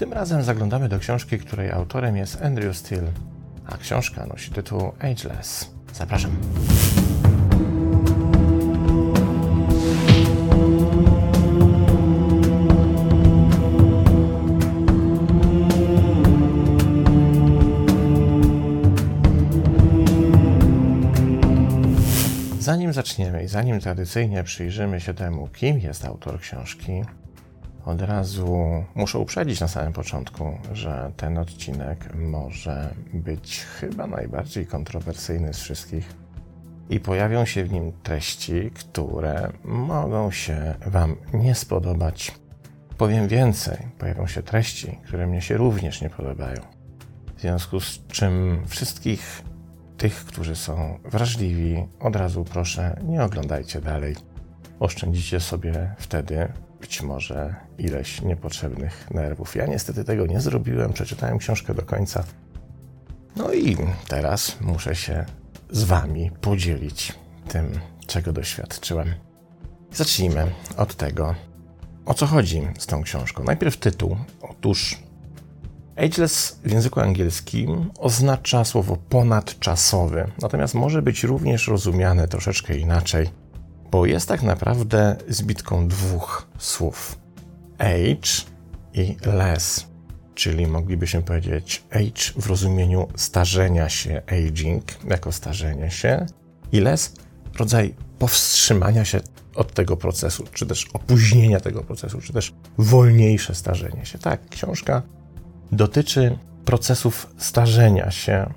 Tym razem zaglądamy do książki, której autorem jest Andrew Steele, a książka nosi tytuł Ageless. Zapraszam. Zanim zaczniemy i zanim tradycyjnie przyjrzymy się temu, kim jest autor książki, od razu muszę uprzedzić na samym początku, że ten odcinek może być chyba najbardziej kontrowersyjny z wszystkich i pojawią się w nim treści, które mogą się Wam nie spodobać. Powiem więcej, pojawią się treści, które mnie się również nie podobają. W związku z czym wszystkich tych, którzy są wrażliwi, od razu proszę, nie oglądajcie dalej. Oszczędzicie sobie wtedy być może ileś niepotrzebnych nerwów. Ja niestety tego nie zrobiłem, przeczytałem książkę do końca. No i teraz muszę się z Wami podzielić tym, czego doświadczyłem. Zacznijmy od tego, o co chodzi z tą książką. Najpierw tytuł. Otóż Ageless w języku angielskim oznacza słowo ponadczasowy, natomiast może być również rozumiane troszeczkę inaczej, bo jest tak naprawdę zbitką dwóch słów: age i less, czyli moglibyśmy powiedzieć age w rozumieniu starzenia się, aging jako starzenie się, i less rodzaj powstrzymania się od tego procesu, czy też opóźnienia tego procesu, czy też wolniejsze starzenie się. Tak, książka dotyczy procesów starzenia się.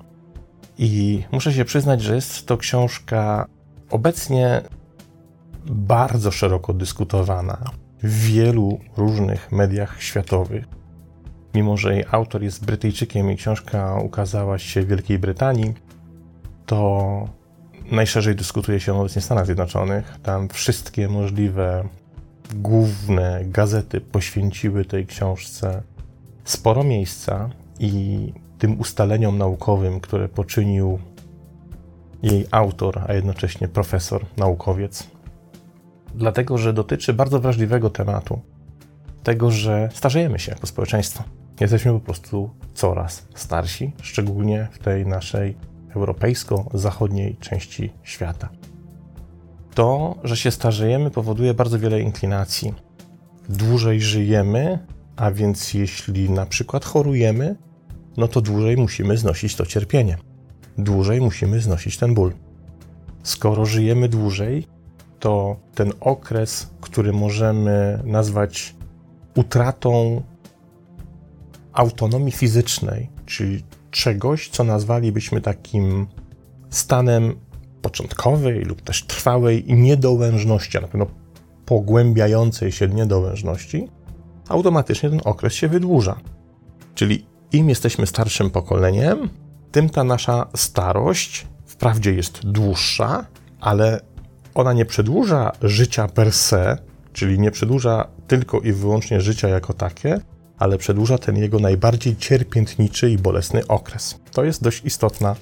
I muszę się przyznać, że jest to książka obecnie bardzo szeroko dyskutowana w wielu różnych mediach światowych. Mimo, że jej autor jest Brytyjczykiem i książka ukazała się w Wielkiej Brytanii, to najszerzej dyskutuje się obecnie w Stanach Zjednoczonych. Tam wszystkie możliwe główne gazety poświęciły tej książce sporo miejsca i tym ustaleniom naukowym, które poczynił jej autor, a jednocześnie profesor, naukowiec. Dlatego, że dotyczy bardzo wrażliwego tematu tego, że starzejemy się jako społeczeństwo. Jesteśmy po prostu coraz starsi, szczególnie w tej naszej europejsko-zachodniej części świata. To, że się starzejemy, powoduje bardzo wiele inklinacji. Dłużej żyjemy, a więc jeśli na przykład chorujemy, no to dłużej musimy znosić to cierpienie. Dłużej musimy znosić ten ból. Skoro żyjemy dłużej, to ten okres, który możemy nazwać utratą autonomii fizycznej, czyli czegoś, co nazwalibyśmy takim stanem początkowej lub też trwałej niedołężności, a na pewno pogłębiającej się niedołężności, automatycznie ten okres się wydłuża. Czyli im jesteśmy starszym pokoleniem, tym ta nasza starość wprawdzie jest dłuższa, ale ona nie przedłuża życia per se, czyli nie przedłuża tylko i wyłącznie życia jako takie, ale przedłuża ten jego najbardziej cierpiętniczy i bolesny okres. To jest dość istotna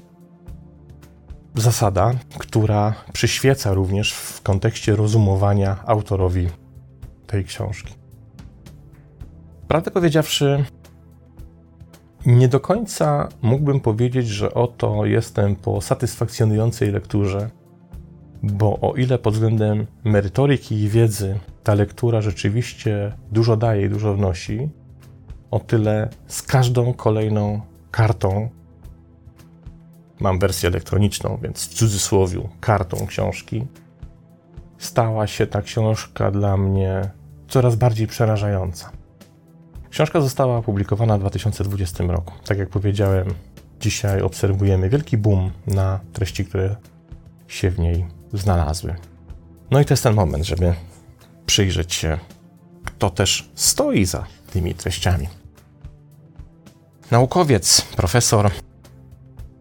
zasada, która przyświeca również w kontekście rozumowania autorowi tej książki. Prawdę powiedziawszy, nie do końca mógłbym powiedzieć, że oto jestem po satysfakcjonującej lekturze, bo o ile pod względem merytoryki i wiedzy ta lektura rzeczywiście dużo daje i dużo wnosi, o tyle z każdą kolejną kartą mam wersję elektroniczną, więc w cudzysłowie kartą książki, stała się ta książka dla mnie coraz bardziej przerażająca. Książka została opublikowana w 2020 roku. Tak jak powiedziałem, dzisiaj obserwujemy wielki boom na treści, które się w niej znalazły. No i to jest ten moment, żeby przyjrzeć się, kto też stoi za tymi treściami. Naukowiec, profesor,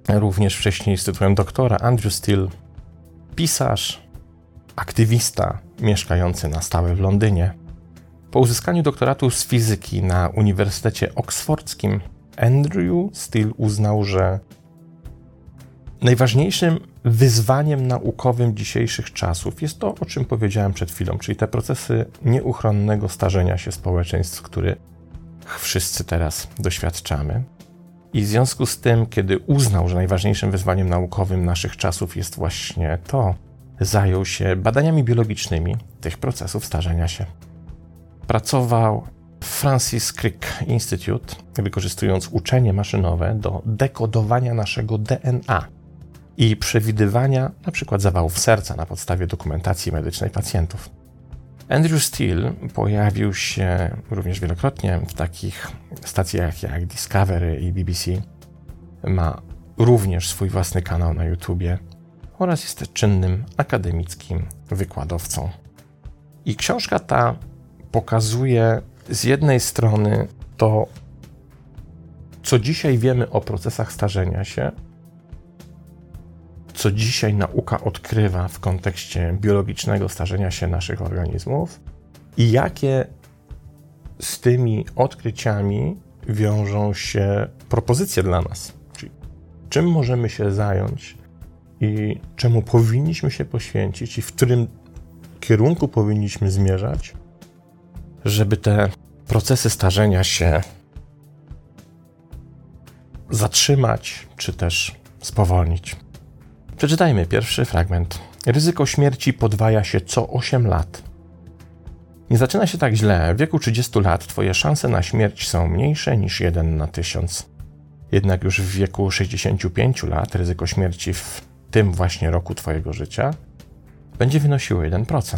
również wcześniej z tytułem doktora Andrew Steele, pisarz, aktywista mieszkający na stałe w Londynie, po uzyskaniu doktoratu z fizyki na Uniwersytecie Oksfordzkim, Andrew Steele uznał, że najważniejszym wyzwaniem naukowym dzisiejszych czasów jest to, o czym powiedziałem przed chwilą, czyli te procesy nieuchronnego starzenia się społeczeństw, które wszyscy teraz doświadczamy. I w związku z tym, kiedy uznał, że najważniejszym wyzwaniem naukowym naszych czasów jest właśnie to, zajął się badaniami biologicznymi tych procesów starzenia się. Pracował Francis Crick Institute, wykorzystując uczenie maszynowe do dekodowania naszego DNA i przewidywania np. zawałów serca na podstawie dokumentacji medycznej pacjentów. Andrew Steele pojawił się również wielokrotnie w takich stacjach jak Discovery i BBC. Ma również swój własny kanał na YouTubie oraz jest czynnym akademickim wykładowcą. I książka ta pokazuje z jednej strony to, co dzisiaj wiemy o procesach starzenia się, co dzisiaj nauka odkrywa w kontekście biologicznego starzenia się naszych organizmów i jakie z tymi odkryciami wiążą się propozycje dla nas. Czyli czym możemy się zająć i czemu powinniśmy się poświęcić i w którym kierunku powinniśmy zmierzać, żeby te procesy starzenia się zatrzymać czy też spowolnić. Przeczytajmy pierwszy fragment. Ryzyko śmierci podwaja się co 8 lat. Nie zaczyna się tak źle. W wieku 30 lat Twoje szanse na śmierć są mniejsze niż 1 na 1000. Jednak już w wieku 65 lat ryzyko śmierci w tym właśnie roku Twojego życia będzie wynosiło 1%.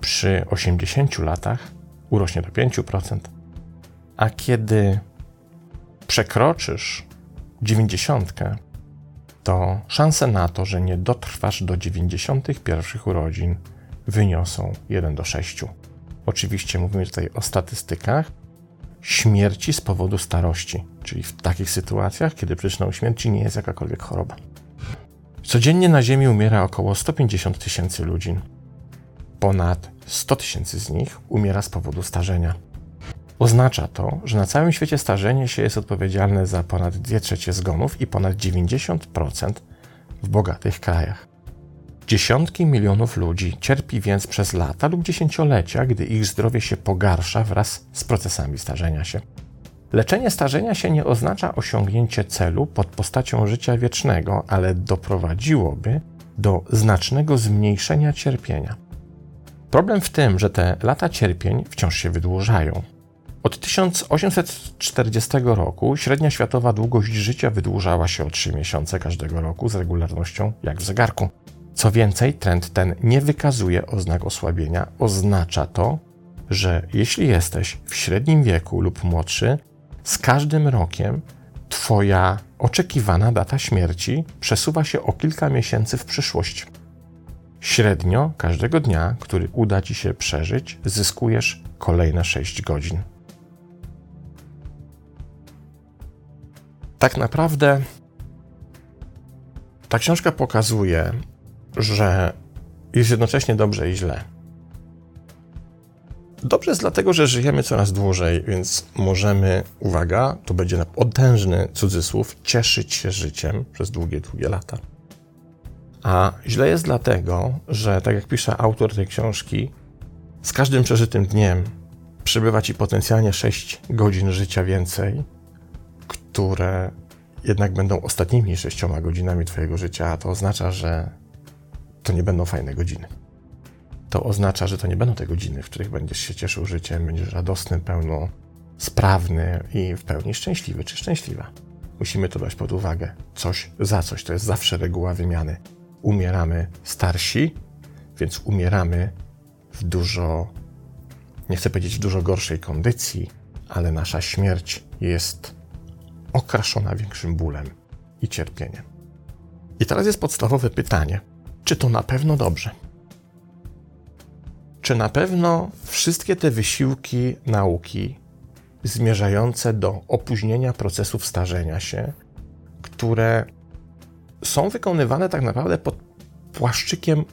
Przy 80 latach urośnie do 5%. A kiedy przekroczysz 90, to szanse na to, że nie dotrwasz do 91 urodzin wyniosą 1 do 6. Oczywiście mówimy tutaj o statystykach śmierci z powodu starości, czyli w takich sytuacjach, kiedy przyczyną śmierci nie jest jakakolwiek choroba. Codziennie na Ziemi umiera około 150 tysięcy ludzi. Ponad 100 tysięcy z nich umiera z powodu starzenia. Oznacza to, że na całym świecie starzenie się jest odpowiedzialne za ponad 2 trzecie zgonów i ponad 90% w bogatych krajach. Dziesiątki milionów ludzi cierpi więc przez lata lub dziesięciolecia, gdy ich zdrowie się pogarsza wraz z procesami starzenia się. Leczenie starzenia się nie oznacza osiągnięcie celu pod postacią życia wiecznego, ale doprowadziłoby do znacznego zmniejszenia cierpienia. Problem w tym, że te lata cierpień wciąż się wydłużają. Od 1840 roku średnia światowa długość życia wydłużała się o 3 miesiące każdego roku z regularnością jak w zegarku. Co więcej, trend ten nie wykazuje oznak osłabienia. Oznacza to, że jeśli jesteś w średnim wieku lub młodszy, z każdym rokiem Twoja oczekiwana data śmierci przesuwa się o kilka miesięcy w przyszłość. Średnio każdego dnia, który uda Ci się przeżyć, zyskujesz kolejne 6 godzin. Tak naprawdę ta książka pokazuje, że jest jednocześnie dobrze i źle. Dobrze jest dlatego, że żyjemy coraz dłużej, więc możemy, uwaga, to będzie potężny cudzysłów, cieszyć się życiem przez długie, długie lata. A źle jest dlatego, że tak jak pisze autor tej książki, z każdym przeżytym dniem przybywa ci potencjalnie 6 godzin życia więcej, które jednak będą ostatnimi 6 godzinami Twojego życia, to oznacza, że to nie będą fajne godziny. To oznacza, że to nie będą te godziny, w których będziesz się cieszył życiem, będziesz radosny, pełno sprawny i w pełni szczęśliwy czy szczęśliwa. Musimy to brać pod uwagę. Coś za coś, to jest zawsze reguła wymiany umieramy starsi, więc umieramy w dużo, nie chcę powiedzieć w dużo gorszej kondycji, ale nasza śmierć jest okraszona większym bólem i cierpieniem. I teraz jest podstawowe pytanie: czy to na pewno dobrze? Czy na pewno wszystkie te wysiłki nauki zmierzające do opóźnienia procesów starzenia się, które są wykonywane tak naprawdę pod płaszczykiem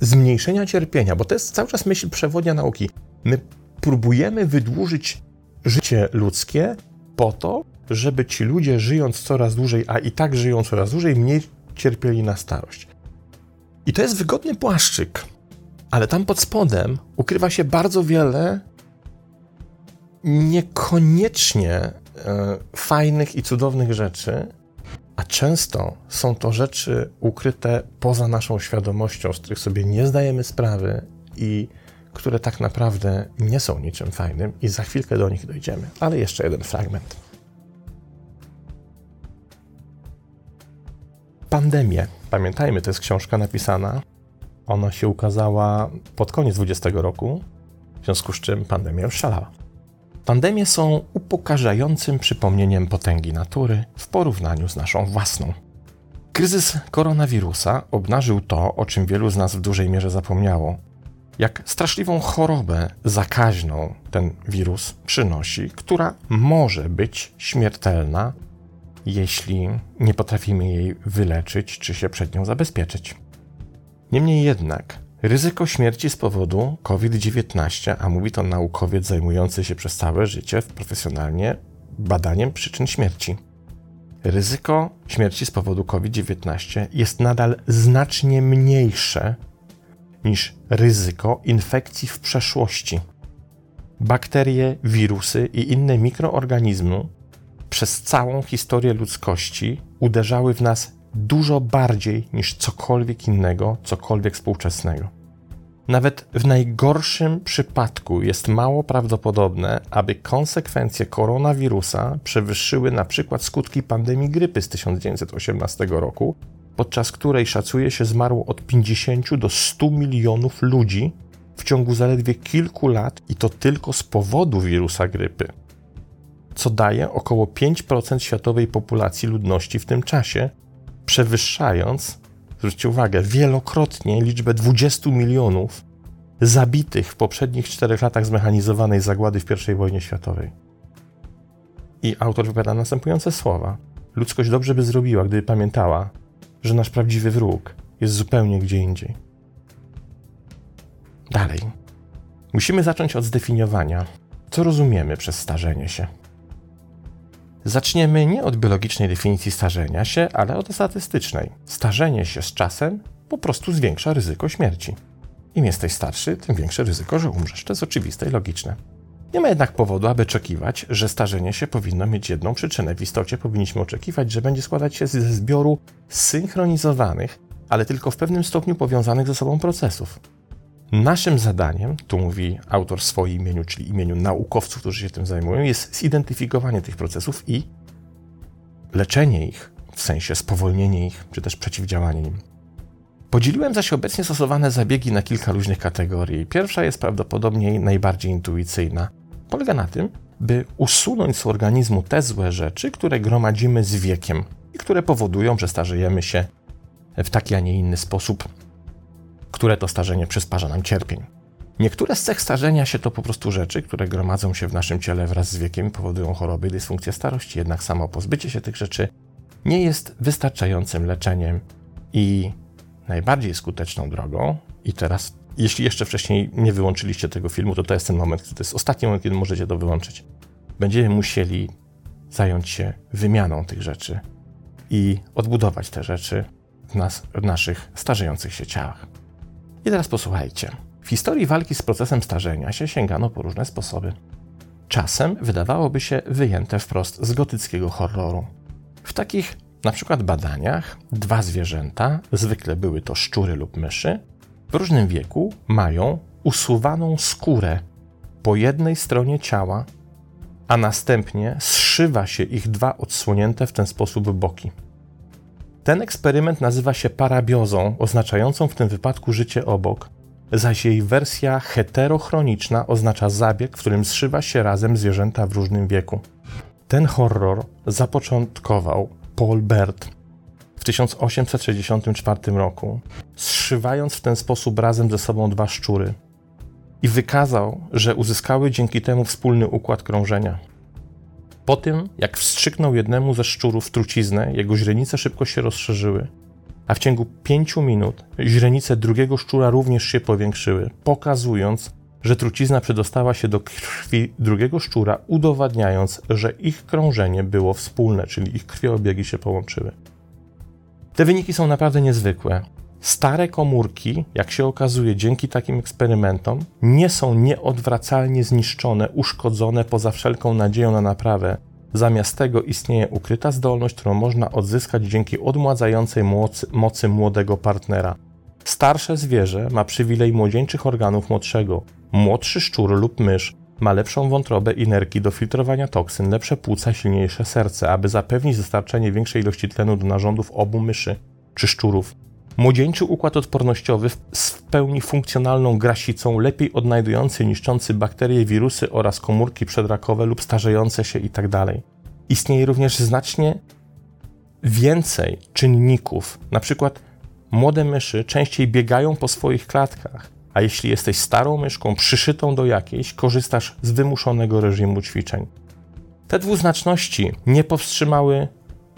zmniejszenia cierpienia, bo to jest cały czas myśl przewodnia nauki. My próbujemy wydłużyć życie ludzkie po to, żeby ci ludzie żyjąc coraz dłużej, a i tak żyją coraz dłużej, mniej cierpieli na starość. I to jest wygodny płaszczyk, ale tam pod spodem ukrywa się bardzo wiele niekoniecznie e, fajnych i cudownych rzeczy, a często są to rzeczy ukryte poza naszą świadomością, z których sobie nie zdajemy sprawy i które tak naprawdę nie są niczym fajnym, i za chwilkę do nich dojdziemy. Ale jeszcze jeden fragment. Pandemię. Pamiętajmy, to jest książka napisana. Ona się ukazała pod koniec 20 roku, w związku z czym pandemia już szalała. Pandemie są upokarzającym przypomnieniem potęgi natury w porównaniu z naszą własną. Kryzys koronawirusa obnażył to, o czym wielu z nas w dużej mierze zapomniało. Jak straszliwą chorobę zakaźną ten wirus przynosi, która może być śmiertelna, jeśli nie potrafimy jej wyleczyć czy się przed nią zabezpieczyć. Niemniej jednak, ryzyko śmierci z powodu COVID-19, a mówi to naukowiec zajmujący się przez całe życie profesjonalnie badaniem przyczyn śmierci. Ryzyko śmierci z powodu COVID-19 jest nadal znacznie mniejsze niż ryzyko infekcji w przeszłości. Bakterie, wirusy i inne mikroorganizmy przez całą historię ludzkości uderzały w nas dużo bardziej niż cokolwiek innego, cokolwiek współczesnego. Nawet w najgorszym przypadku jest mało prawdopodobne, aby konsekwencje koronawirusa przewyższyły na przykład skutki pandemii grypy z 1918 roku, podczas której szacuje się zmarło od 50 do 100 milionów ludzi w ciągu zaledwie kilku lat i to tylko z powodu wirusa grypy co daje około 5% światowej populacji ludności w tym czasie, przewyższając, zwróćcie uwagę, wielokrotnie liczbę 20 milionów zabitych w poprzednich czterech latach zmechanizowanej zagłady w I wojnie światowej. I autor wypowiada następujące słowa. Ludzkość dobrze by zrobiła, gdyby pamiętała, że nasz prawdziwy wróg jest zupełnie gdzie indziej. Dalej. Musimy zacząć od zdefiniowania, co rozumiemy przez starzenie się. Zaczniemy nie od biologicznej definicji starzenia się, ale od statystycznej. Starzenie się z czasem po prostu zwiększa ryzyko śmierci. Im jesteś starszy, tym większe ryzyko, że umrzesz. To jest oczywiste i logiczne. Nie ma jednak powodu, aby oczekiwać, że starzenie się powinno mieć jedną przyczynę. W istocie powinniśmy oczekiwać, że będzie składać się ze zbioru synchronizowanych, ale tylko w pewnym stopniu powiązanych ze sobą procesów. Naszym zadaniem, tu mówi autor w swoim imieniu, czyli imieniu naukowców, którzy się tym zajmują, jest zidentyfikowanie tych procesów i leczenie ich, w sensie spowolnienie ich, czy też przeciwdziałanie im. Podzieliłem zaś obecnie stosowane zabiegi na kilka różnych kategorii. Pierwsza jest prawdopodobnie najbardziej intuicyjna. Polega na tym, by usunąć z organizmu te złe rzeczy, które gromadzimy z wiekiem i które powodują, że starzejemy się w taki, a nie inny sposób które to starzenie przysparza nam cierpień. Niektóre z cech starzenia się to po prostu rzeczy, które gromadzą się w naszym ciele wraz z wiekiem powodują choroby i dysfunkcję starości, jednak samo pozbycie się tych rzeczy nie jest wystarczającym leczeniem i najbardziej skuteczną drogą, i teraz, jeśli jeszcze wcześniej nie wyłączyliście tego filmu, to to jest ten moment, to jest ostatni moment, kiedy możecie to wyłączyć. Będziemy musieli zająć się wymianą tych rzeczy i odbudować te rzeczy w, nas, w naszych starzejących się ciałach. I teraz posłuchajcie. W historii walki z procesem starzenia się sięgano po różne sposoby. Czasem wydawałoby się wyjęte wprost z gotyckiego horroru. W takich na przykład badaniach dwa zwierzęta, zwykle były to szczury lub myszy, w różnym wieku mają usuwaną skórę po jednej stronie ciała, a następnie zszywa się ich dwa odsłonięte w ten sposób boki. Ten eksperyment nazywa się parabiozą, oznaczającą w tym wypadku życie obok, zaś jej wersja heterochroniczna oznacza zabieg, w którym zszywa się razem zwierzęta w różnym wieku. Ten horror zapoczątkował Paul Bert w 1864 roku, zszywając w ten sposób razem ze sobą dwa szczury i wykazał, że uzyskały dzięki temu wspólny układ krążenia. Po tym, jak wstrzyknął jednemu ze szczurów truciznę, jego źrenice szybko się rozszerzyły, a w ciągu pięciu minut źrenice drugiego szczura również się powiększyły, pokazując, że trucizna przedostała się do krwi drugiego szczura, udowadniając, że ich krążenie było wspólne, czyli ich krwiobiegi się połączyły. Te wyniki są naprawdę niezwykłe. Stare komórki, jak się okazuje, dzięki takim eksperymentom, nie są nieodwracalnie zniszczone, uszkodzone poza wszelką nadzieją na naprawę. Zamiast tego istnieje ukryta zdolność, którą można odzyskać dzięki odmładzającej mocy, mocy młodego partnera. Starsze zwierzę ma przywilej młodzieńczych organów młodszego. Młodszy szczur lub mysz ma lepszą wątrobę i nerki do filtrowania toksyn, lepsze płuca, silniejsze serce, aby zapewnić dostarczenie większej ilości tlenu do narządów obu myszy czy szczurów. Młodzieńczy układ odpornościowy z w pełni funkcjonalną grasicą, lepiej odnajdujący niszczący bakterie, wirusy oraz komórki przedrakowe lub starzejące się itd. Istnieje również znacznie więcej czynników, na przykład młode myszy częściej biegają po swoich klatkach, a jeśli jesteś starą myszką przyszytą do jakiejś, korzystasz z wymuszonego reżimu ćwiczeń. Te dwuznaczności nie powstrzymały,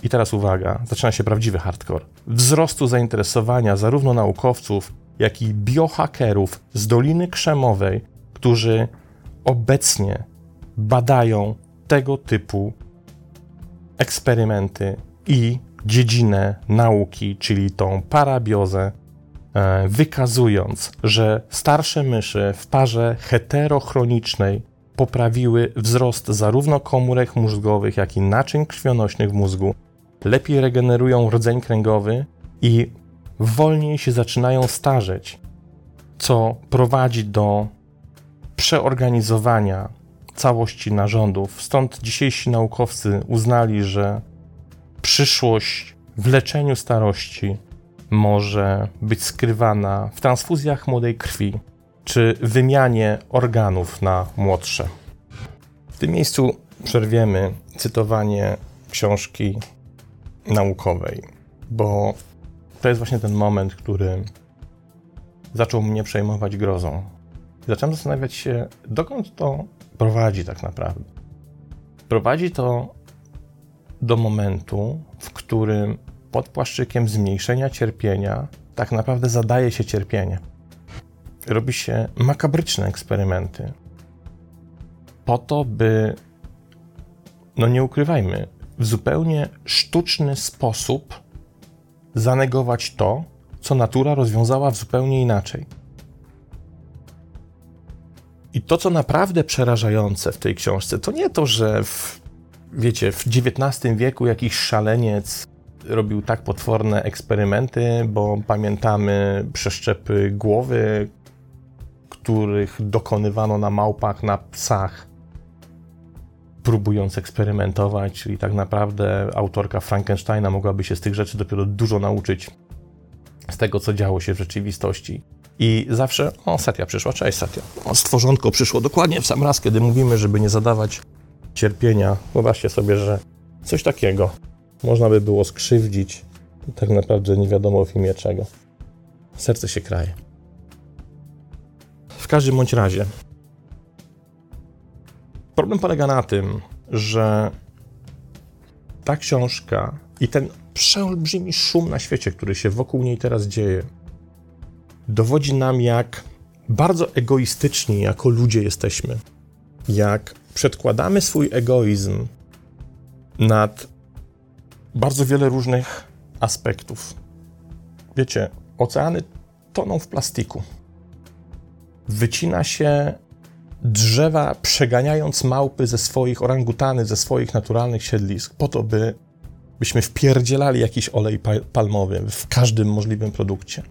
i teraz uwaga, zaczyna się prawdziwy hardcore, wzrostu zainteresowania zarówno naukowców, jak i biohakerów z Doliny Krzemowej, którzy obecnie badają tego typu eksperymenty i dziedzinę nauki, czyli tą parabiozę, E, wykazując, że starsze myszy w parze heterochronicznej poprawiły wzrost zarówno komórek mózgowych, jak i naczyń krwionośnych w mózgu, lepiej regenerują rdzeń kręgowy i wolniej się zaczynają starzeć, co prowadzi do przeorganizowania całości narządów. Stąd dzisiejsi naukowcy uznali, że przyszłość w leczeniu starości może być skrywana w transfuzjach młodej krwi czy wymianie organów na młodsze. W tym miejscu przerwiemy cytowanie książki naukowej, bo to jest właśnie ten moment, który zaczął mnie przejmować grozą. Zacząłem zastanawiać się, dokąd to prowadzi tak naprawdę. Prowadzi to do momentu, w którym pod płaszczykiem zmniejszenia cierpienia tak naprawdę zadaje się cierpienie. Robi się makabryczne eksperymenty. Po to, by, no nie ukrywajmy, w zupełnie sztuczny sposób zanegować to, co natura rozwiązała w zupełnie inaczej. I to, co naprawdę przerażające w tej książce, to nie to, że w, wiecie, w XIX wieku jakiś szaleniec robił tak potworne eksperymenty, bo pamiętamy przeszczepy głowy, których dokonywano na małpach, na psach, próbując eksperymentować, czyli tak naprawdę autorka Frankensteina mogłaby się z tych rzeczy dopiero dużo nauczyć z tego, co działo się w rzeczywistości. I zawsze, o, Satya przyszła, cześć Satya. O, stworzonko przyszło dokładnie w sam raz, kiedy mówimy, żeby nie zadawać cierpienia. Wyobraźcie sobie, że coś takiego można by było skrzywdzić, tak naprawdę nie wiadomo w imię czego. Serce się kraje. W każdym bądź razie, problem polega na tym, że ta książka i ten przeolbrzymi szum na świecie, który się wokół niej teraz dzieje, dowodzi nam, jak bardzo egoistyczni jako ludzie jesteśmy. Jak przedkładamy swój egoizm nad bardzo wiele różnych aspektów. Wiecie, oceany toną w plastiku. Wycina się drzewa, przeganiając małpy ze swoich orangutany, ze swoich naturalnych siedlisk, po to, by byśmy wpierdzielali jakiś olej palmowy w każdym możliwym produkcie.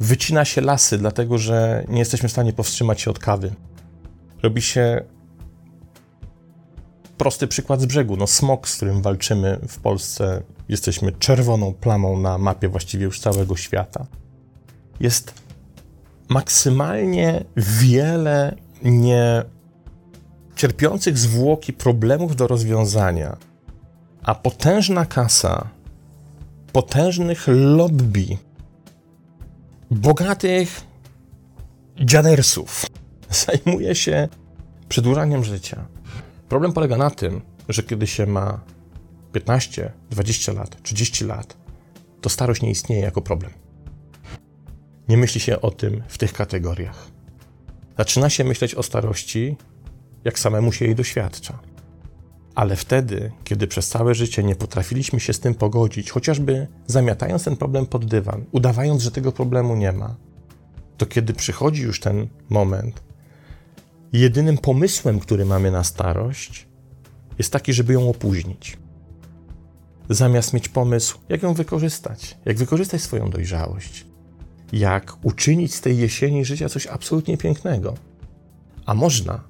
Wycina się lasy, dlatego że nie jesteśmy w stanie powstrzymać się od kawy. Robi się prosty przykład z brzegu. No, smog, z którym walczymy w Polsce, jesteśmy czerwoną plamą na mapie właściwie już całego świata. Jest maksymalnie wiele nie cierpiących zwłoki problemów do rozwiązania, a potężna kasa potężnych lobby bogatych dziadersów zajmuje się przedłużaniem życia. Problem polega na tym, że kiedy się ma 15, 20 lat, 30 lat, to starość nie istnieje jako problem. Nie myśli się o tym w tych kategoriach. Zaczyna się myśleć o starości, jak samemu się jej doświadcza. Ale wtedy, kiedy przez całe życie nie potrafiliśmy się z tym pogodzić, chociażby zamiatając ten problem pod dywan, udawając, że tego problemu nie ma, to kiedy przychodzi już ten moment, jedynym pomysłem, który mamy na starość, jest taki, żeby ją opóźnić. Zamiast mieć pomysł, jak ją wykorzystać, jak wykorzystać swoją dojrzałość, jak uczynić z tej jesieni życia coś absolutnie pięknego. A można,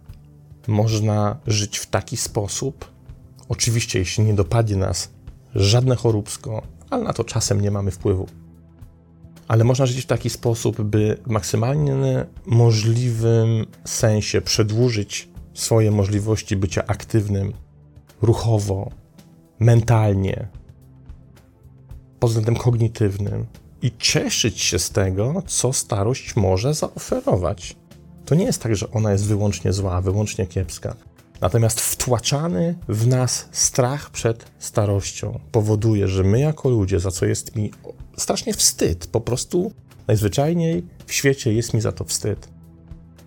można żyć w taki sposób, oczywiście, jeśli nie dopadnie nas żadne choróbsko, ale na to czasem nie mamy wpływu. Ale można żyć w taki sposób, by w maksymalnie możliwym sensie przedłużyć swoje możliwości bycia aktywnym, ruchowo, mentalnie, pod względem kognitywnym i cieszyć się z tego, co starość może zaoferować. To nie jest tak, że ona jest wyłącznie zła, wyłącznie kiepska. Natomiast wtłaczany w nas strach przed starością powoduje, że my jako ludzie, za co jest mi strasznie wstyd, po prostu najzwyczajniej w świecie jest mi za to wstyd,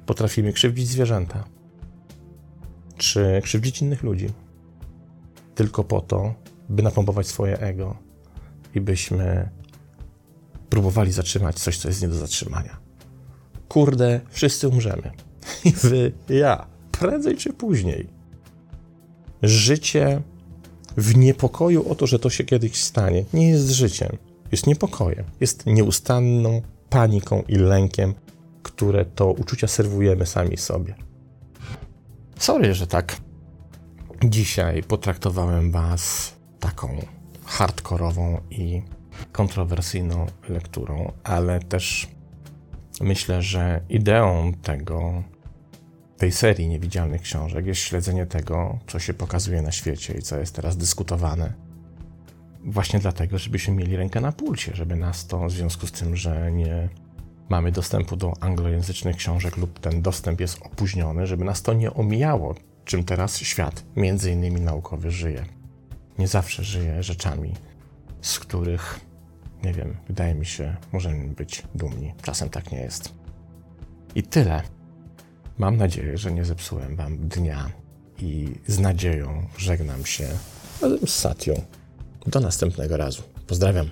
potrafimy krzywdzić zwierzęta czy krzywdzić innych ludzi tylko po to, by napompować swoje ego i byśmy próbowali zatrzymać coś, co jest nie do zatrzymania. Kurde, wszyscy umrzemy. I wy, ja, prędzej czy później. Życie w niepokoju o to, że to się kiedyś stanie, nie jest życiem. Jest niepokojem. Jest nieustanną paniką i lękiem, które to uczucia serwujemy sami sobie. Sorry, że tak Dzisiaj potraktowałem Was taką hardkorową i kontrowersyjną lekturą, ale też myślę, że ideą tego, tej serii niewidzialnych książek jest śledzenie tego, co się pokazuje na świecie i co jest teraz dyskutowane. Właśnie dlatego, żebyśmy mieli rękę na pulsie, żeby nas to w związku z tym, że nie mamy dostępu do anglojęzycznych książek lub ten dostęp jest opóźniony, żeby nas to nie omijało czym teraz świat, między innymi naukowy, żyje. Nie zawsze żyje rzeczami, z których, nie wiem, wydaje mi się, możemy być dumni. Czasem tak nie jest. I tyle. Mam nadzieję, że nie zepsułem Wam dnia i z nadzieją żegnam się razem z Satią. Do następnego razu. Pozdrawiam.